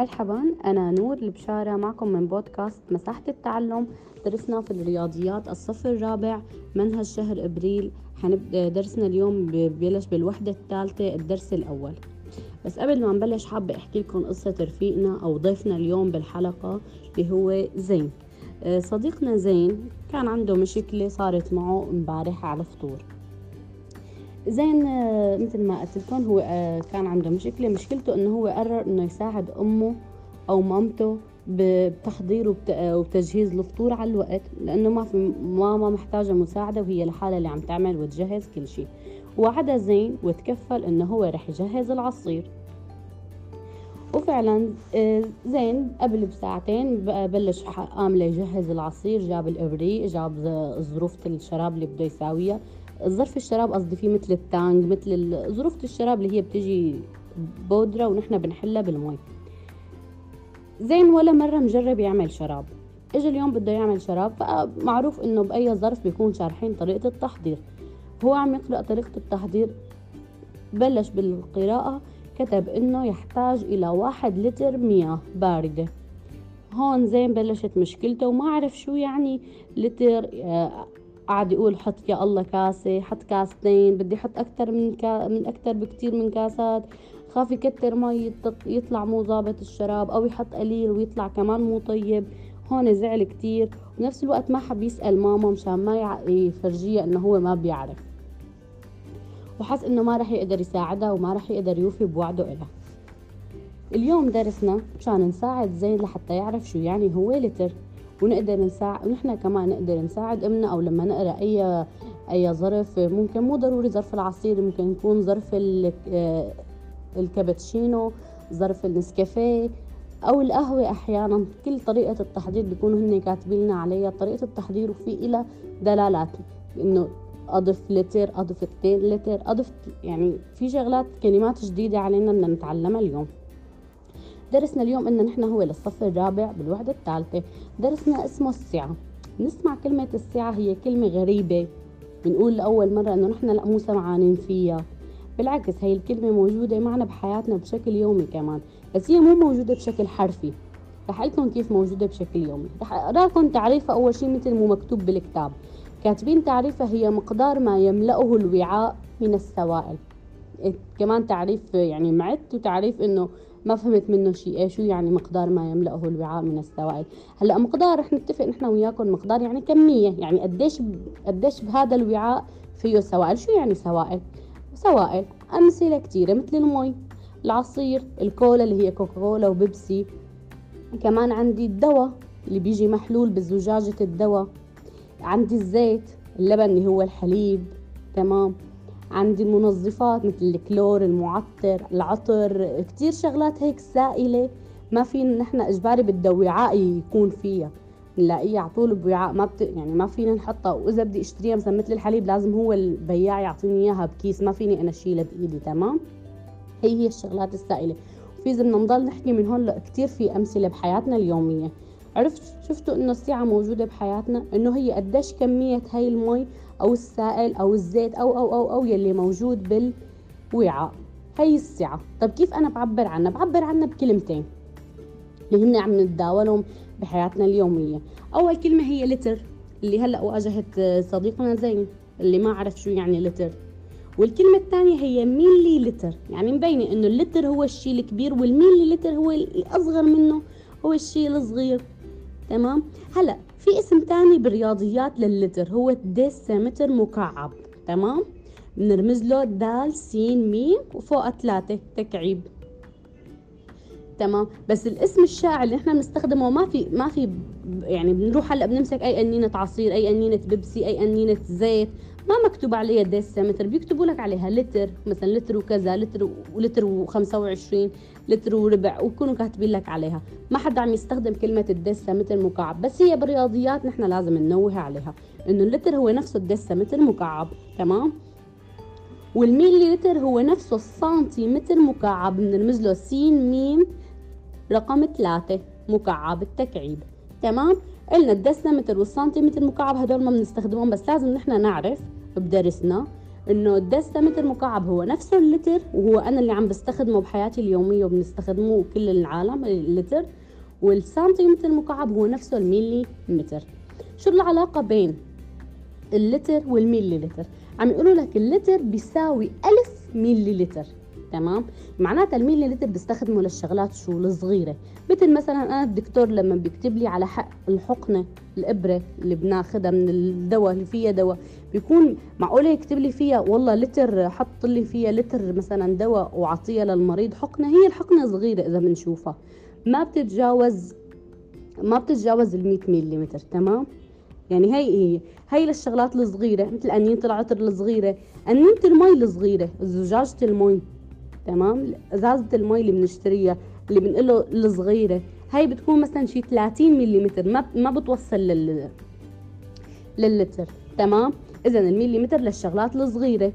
مرحبا أنا نور البشارة معكم من بودكاست مساحة التعلم. درسنا في الرياضيات الصف الرابع منهج شهر أبريل. حنبدأ درسنا اليوم ببلش بالوحدة الثالثة الدرس الأول. بس قبل ما نبلش حابة أحكي لكم قصة رفيقنا أو ضيفنا اليوم بالحلقة اللي هو زين. آه، صديقنا زين كان عنده مشكلة صارت معه امبارح على فطور زين آه، مثل ما قلت لكم هو آه، كان عنده مشكلة. مشكلته إنه هو قرر إنه يساعد أمه أو مامته بتحضير وبتجهيز الفطور على الوقت لأنه ما في ماما محتاجة مساعدة وهي لحالها اللي عم تعمل وتجهز كل شيء. وعدا زين وتكفل إنه هو رح يجهز العصير. وفعلا آه، زين قبل بساعتين بلش قام ليجهز العصير جاب الإبريق جاب ظروف الشراب اللي بده يساويها. ظرف الشراب قصدي فيه مثل التانج مثل ظروف الشراب اللي هي بتجي بودرة ونحن بنحلها بالمي زين ولا مرة مجرب يعمل شراب. اجى اليوم بده يعمل شراب فمعروف إنه بأي ظرف بيكون شارحين طريقة التحضير. هو عم يقرأ طريقة التحضير بلش بالقراءة كتب إنه يحتاج إلى واحد لتر مياه باردة. هون زين بلشت مشكلته وما عرف شو يعني لتر آه، قعد يقول حط يا الله كاسة حط كاستين بدي حط أكتر من كا من أكتر بكتير من كاسات. خاف يكتر مي يطلع مو ظابط الشراب أو يحط قليل ويطلع كمان مو طيب. هون زعل كتير. ونفس الوقت ما حب يسأل ماما مشان ما يفرجيها إنه هو ما بيعرف. وحس إنه ما رح يقدر يساعدها وما رح يقدر يوفي بوعده إلها. اليوم درسنا مشان نساعد زين لحتى يعرف شو يعني هو لتر. ونقدر نساعد ونحن كمان نقدر نساعد امنا أو لما نقرأ أي أي ظرف ممكن مو ضروري ظرف العصير ممكن يكون ظرف آه، الكابتشينو ظرف النسكافيه أو القهوة أحيانا. كل طريقة التحضير بيكونوا هن كاتبين لنا عليها. طريقة التحضير وفي إلى دلالات إنه اضف لتر اضف 2 لتر اضف يعني في شغلات كلمات جديدة علينا بدنا نتعلمها اليوم. درسنا اليوم ان نحن هو للصف الرابع بالوحدة الثالثة. درسنا اسمه السعة. نسمع كلمة السعة هي كلمة غريبة. بنقول لأول مرة إنه نحن لا مو سمعانين فيها. بالعكس هي الكلمة موجودة معنا بحياتنا بشكل يومي كمان. بس هي مو موجودة بشكل حرفي. رح لكم كيف موجودة بشكل يومي. رح أقرأ لكم تعريفها أول شيء مثل مو مكتوب بالكتاب. كاتبين تعريفها هي مقدار ما يملأه الوعاء من السوائل. إيه، كمان تعريف يعني معت وتعريف إنه ما فهمت منه شيء. إيه شو يعني مقدار ما يملأه الوعاء من السوائل؟ هلأ مقدار رح نتفق نحن وياكم مقدار يعني كمية. يعني قديش قديش بهذا الوعاء فيه سوائل؟ شو يعني سوائل؟ سوائل أمثلة كثيرة مثل المي العصير الكولا اللي هي كوكاكولا وبيبسي. كمان عندي الدواء اللي بيجي محلول بزجاجة الدواء. عندي الزيت اللبن اللي هو الحليب. تمام؟ عندي المنظفات مثل الكلور المعطر العطر كتير شغلات هيك سائلة ما في نحن إجباري بدها وعاء يكون فيها. نلاقيها على طول بوعاء ما بت... يعني ما فينا نحطها. وإذا بدي أشتريها مثلا مثل الحليب لازم هو البياع يعطيني إياها بكيس ما فيني أنا أشيلها بإيدي تمام؟ هي هي الشغلات السائلة. وفي إذا بدنا نضل نحكي من هون كثير في أمثلة بحياتنا اليومية. عرفت؟ شفتوا إنه الساعة موجودة بحياتنا؟ إنه هي قديش كمية هاي المي أو السائل أو الزيت أو أو أو أو يلي موجود بالوعاء. هي السعة. طب كيف أنا بعبر عنها؟ بعبر عنها بكلمتين اللي هن عم نتداولهم بحياتنا اليومية. أول كلمة هي لتر اللي هلأ وأجهت صديقنا زين اللي ما عرف شو يعني لتر والكلمة الثانية هي ميلي لتر يعني مبينة إنه اللتر هو الشيء الكبير والميلي لتر هو الأصغر منه هو الشيء الصغير. تمام؟ هلأ في اسم تاني بالرياضيات للتر هو ديسيمتر مكعب تمام؟ بنرمز له د س م وفوق ثلاثة تكعيب. تمام؟ بس الاسم الشائع اللي إحنا بنستخدمه ما في ما في يعني بنروح هلأ بنمسك أي أنينة عصير أي أنينة بيبسي أي أنينة زيت ما مكتوب عليها ديسيمتر بيكتبوا لك عليها لتر مثلا لتر وكذا لتر ولتر و25 لتر وربع ويكونوا كاتبين لك عليها. ما حدا عم يستخدم كلمة الديسيمتر مكعب بس هي بالرياضيات نحن لازم ننوه عليها إنه اللتر هو نفسه الديسيمتر مكعب تمام؟ والميلي لتر هو نفسه السنتيمتر مكعب بنرمز له س م رقم ثلاثة مكعب التكعيب. تمام؟ قلنا الدسمتر والسنتيمتر مكعب هدول ما بنستخدمهم بس لازم نحن نعرف بدرسنا إنه الدسمتر مكعب هو نفسه اللتر وهو أنا اللي عم بستخدمه بحياتي اليومية وبنستخدمه كل العالم اللتر. والسنتيمتر المكعب هو نفسه الميلي لتر شو العلاقة بين اللتر والميلي لتر عم يقولوا لك اللتر بيساوي ألف ميلي لتر تمام؟ معناتها الميلي لتر بستخدمه للشغلات شو؟ الصغيره مثل مثلا أنا الدكتور لما بيكتب لي على حق الحقنة الإبرة اللي بناخذها من الدواء اللي فيها دواء بيكون معقوله يكتب لي فيها والله لتر حط لي فيها لتر مثلا دواء وعطيها للمريض حقنة؟ هي الحقنة صغيرة إذا بنشوفها. ما بتتجاوز ما بتتجاوز ال 100 ملم تمام؟ يعني هي هي هي للشغلات الصغيرة مثل أنينة العطر الصغيرة أنينة المي الصغيرة زجاجة المي. تمام؟ ازازه المي اللي بنشتريها اللي بنقله الصغيرة هاي بتكون مثلا شي 30 ملم ما ما بتوصل لل للتر تمام؟ اذا المليمتر للشغلات الصغيرة.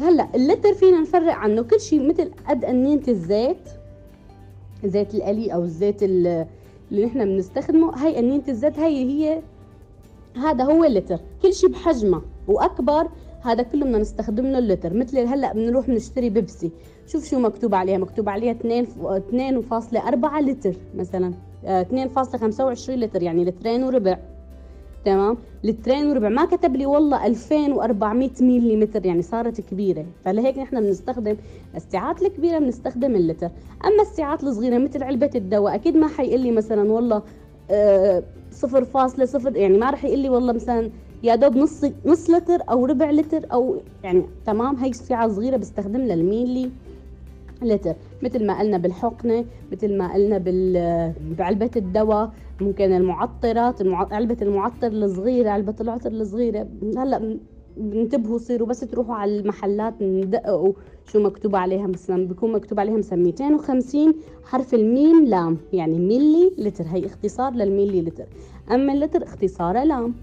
هلأ اللتر فينا نفرق عنه كل شيء مثل قد انينه الزيت زيت القلي أو الزيت اللي نحن بنستخدمه. هاي انينه الزيت هاي هي هذا هو اللتر. كل شيء بحجمه وأكبر هذا كله بدنا نستخدم له اللتر. مثل هلأ بنروح نشتري بيبسي. شوف شو مكتوب عليها مكتوب عليها 2 2.4 لتر مثلا. 2.25 آه، لتر يعني لترين وربع. تمام؟ لترين وربع. ما كتب لي والله 2400 ملم يعني صارت كبيرة. فلهيك نحن بنستخدم الساعات الكبيرة بنستخدم اللتر. أما الساعات الصغيرة مثل علبة الدواء أكيد ما حيقول لي مثلا والله آه صفر فاصلة صفر يعني ما راح يقول لي والله مثلا يا دوب نص نص لتر أو ربع لتر أو يعني تمام هي الساعة صغيرة بستخدم للميلي لتر. مثل ما قلنا بالحقنة مثل ما قلنا بعلبة الدواء ممكن المعطرات المع... علبة المعطر الصغيرة علبة العطر الصغيرة. هلأ انتبهوا صيروا بس تروحوا على المحلات ندققوا شو مكتوب عليها مثلا. بيكون مكتوب عليها مثلا 250 حرف الميم لام يعني ميلي لتر. هي اختصار للميلي لتر. أما اللتر اختصاره لام.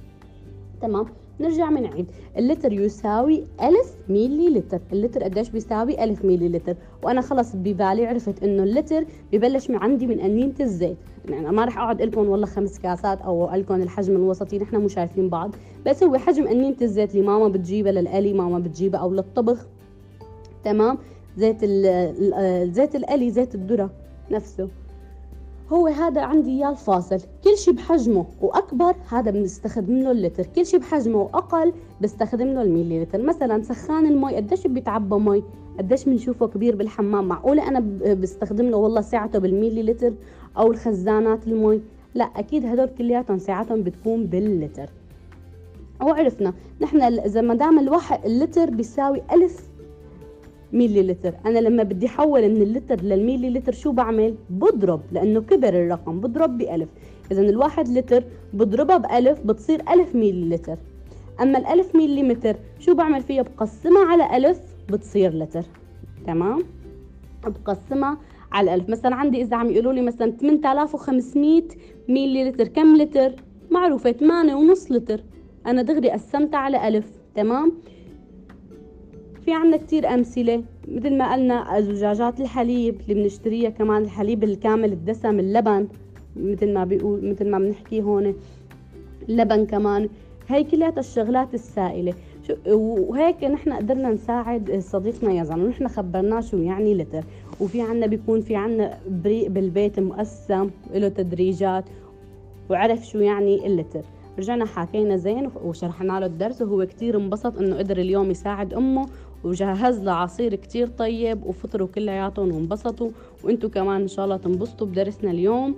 تمام. نرجع بنعيد اللتر يساوي ألف ميلي لتر اللتر قديش بيساوي؟ ألف ميلي لتر وأنا خلص ببالي عرفت إنه اللتر ببلش من عندي من أنينة الزيت. يعني ما راح أقعد لكم والله خمس كاسات أو لكم الحجم الوسطي. نحن مو شايفين بعض. بس هو حجم أنينة الزيت اللي ماما بتجيبها للقلي ماما بتجيبها أو للطبخ. تمام. زيت زيت القلي زيت الذرة نفسه. هو هذا عندي إياه الفاصل. كل شيء بحجمه وأكبر هذا بنستخدم له اللتر كل شيء بحجمه وأقل بستخدم له الميلي لتر مثلا سخان المي قديش بيتعبى مي؟ قديش بنشوفه كبير بالحمام؟ معقولة أنا بستخدم له والله ساعته بالميلي لتر أو الخزانات المي؟ لا أكيد هدول كلياتهم ساعتهم بتكون باللتر وعرفنا نحن إذا ما دام اللتر بيساوي ألف ميلي لتر أنا لما بدي أحول من اللتر للميلي لتر شو بعمل؟ بضرب لأنه كبر الرقم بضرب بألف. اذا الواحد لتر بضربها بألف بتصير ألف ميلي لتر أما الألف ميلي متر شو بعمل فيها؟ بقسمها على ألف بتصير لتر. تمام؟ بقسمها على ألف. مثلا عندي إذا عم يقولوا لي مثلا 8500 ميلي لتر كم لتر؟ معروفة 8 ونص لتر. أنا دغري قسمتها على ألف. تمام؟ في عنا كتير أمثلة مثل ما قلنا زجاجات الحليب اللي بنشتريها كمان الحليب الكامل الدسم اللبن مثل ما بيقول مثل ما بنحكي هون اللبن كمان. هي كلها الشغلات السائلة. وهيك نحن قدرنا نساعد صديقنا يزن ونحن خبرناه شو يعني لتر. وفي عنا بيكون في عنا بريق بالبيت مقسم له تدريجات وعرف شو يعني اللتر. رجعنا حكينا زين وشرحنا له الدرس وهو كتير انبسط إنه قدر اليوم يساعد أمه وجهز له عصير كتير طيب وفطروا كلياتهم وانبسطوا وأنتم كمان إن شاء الله تنبسطوا بدرسنا اليوم.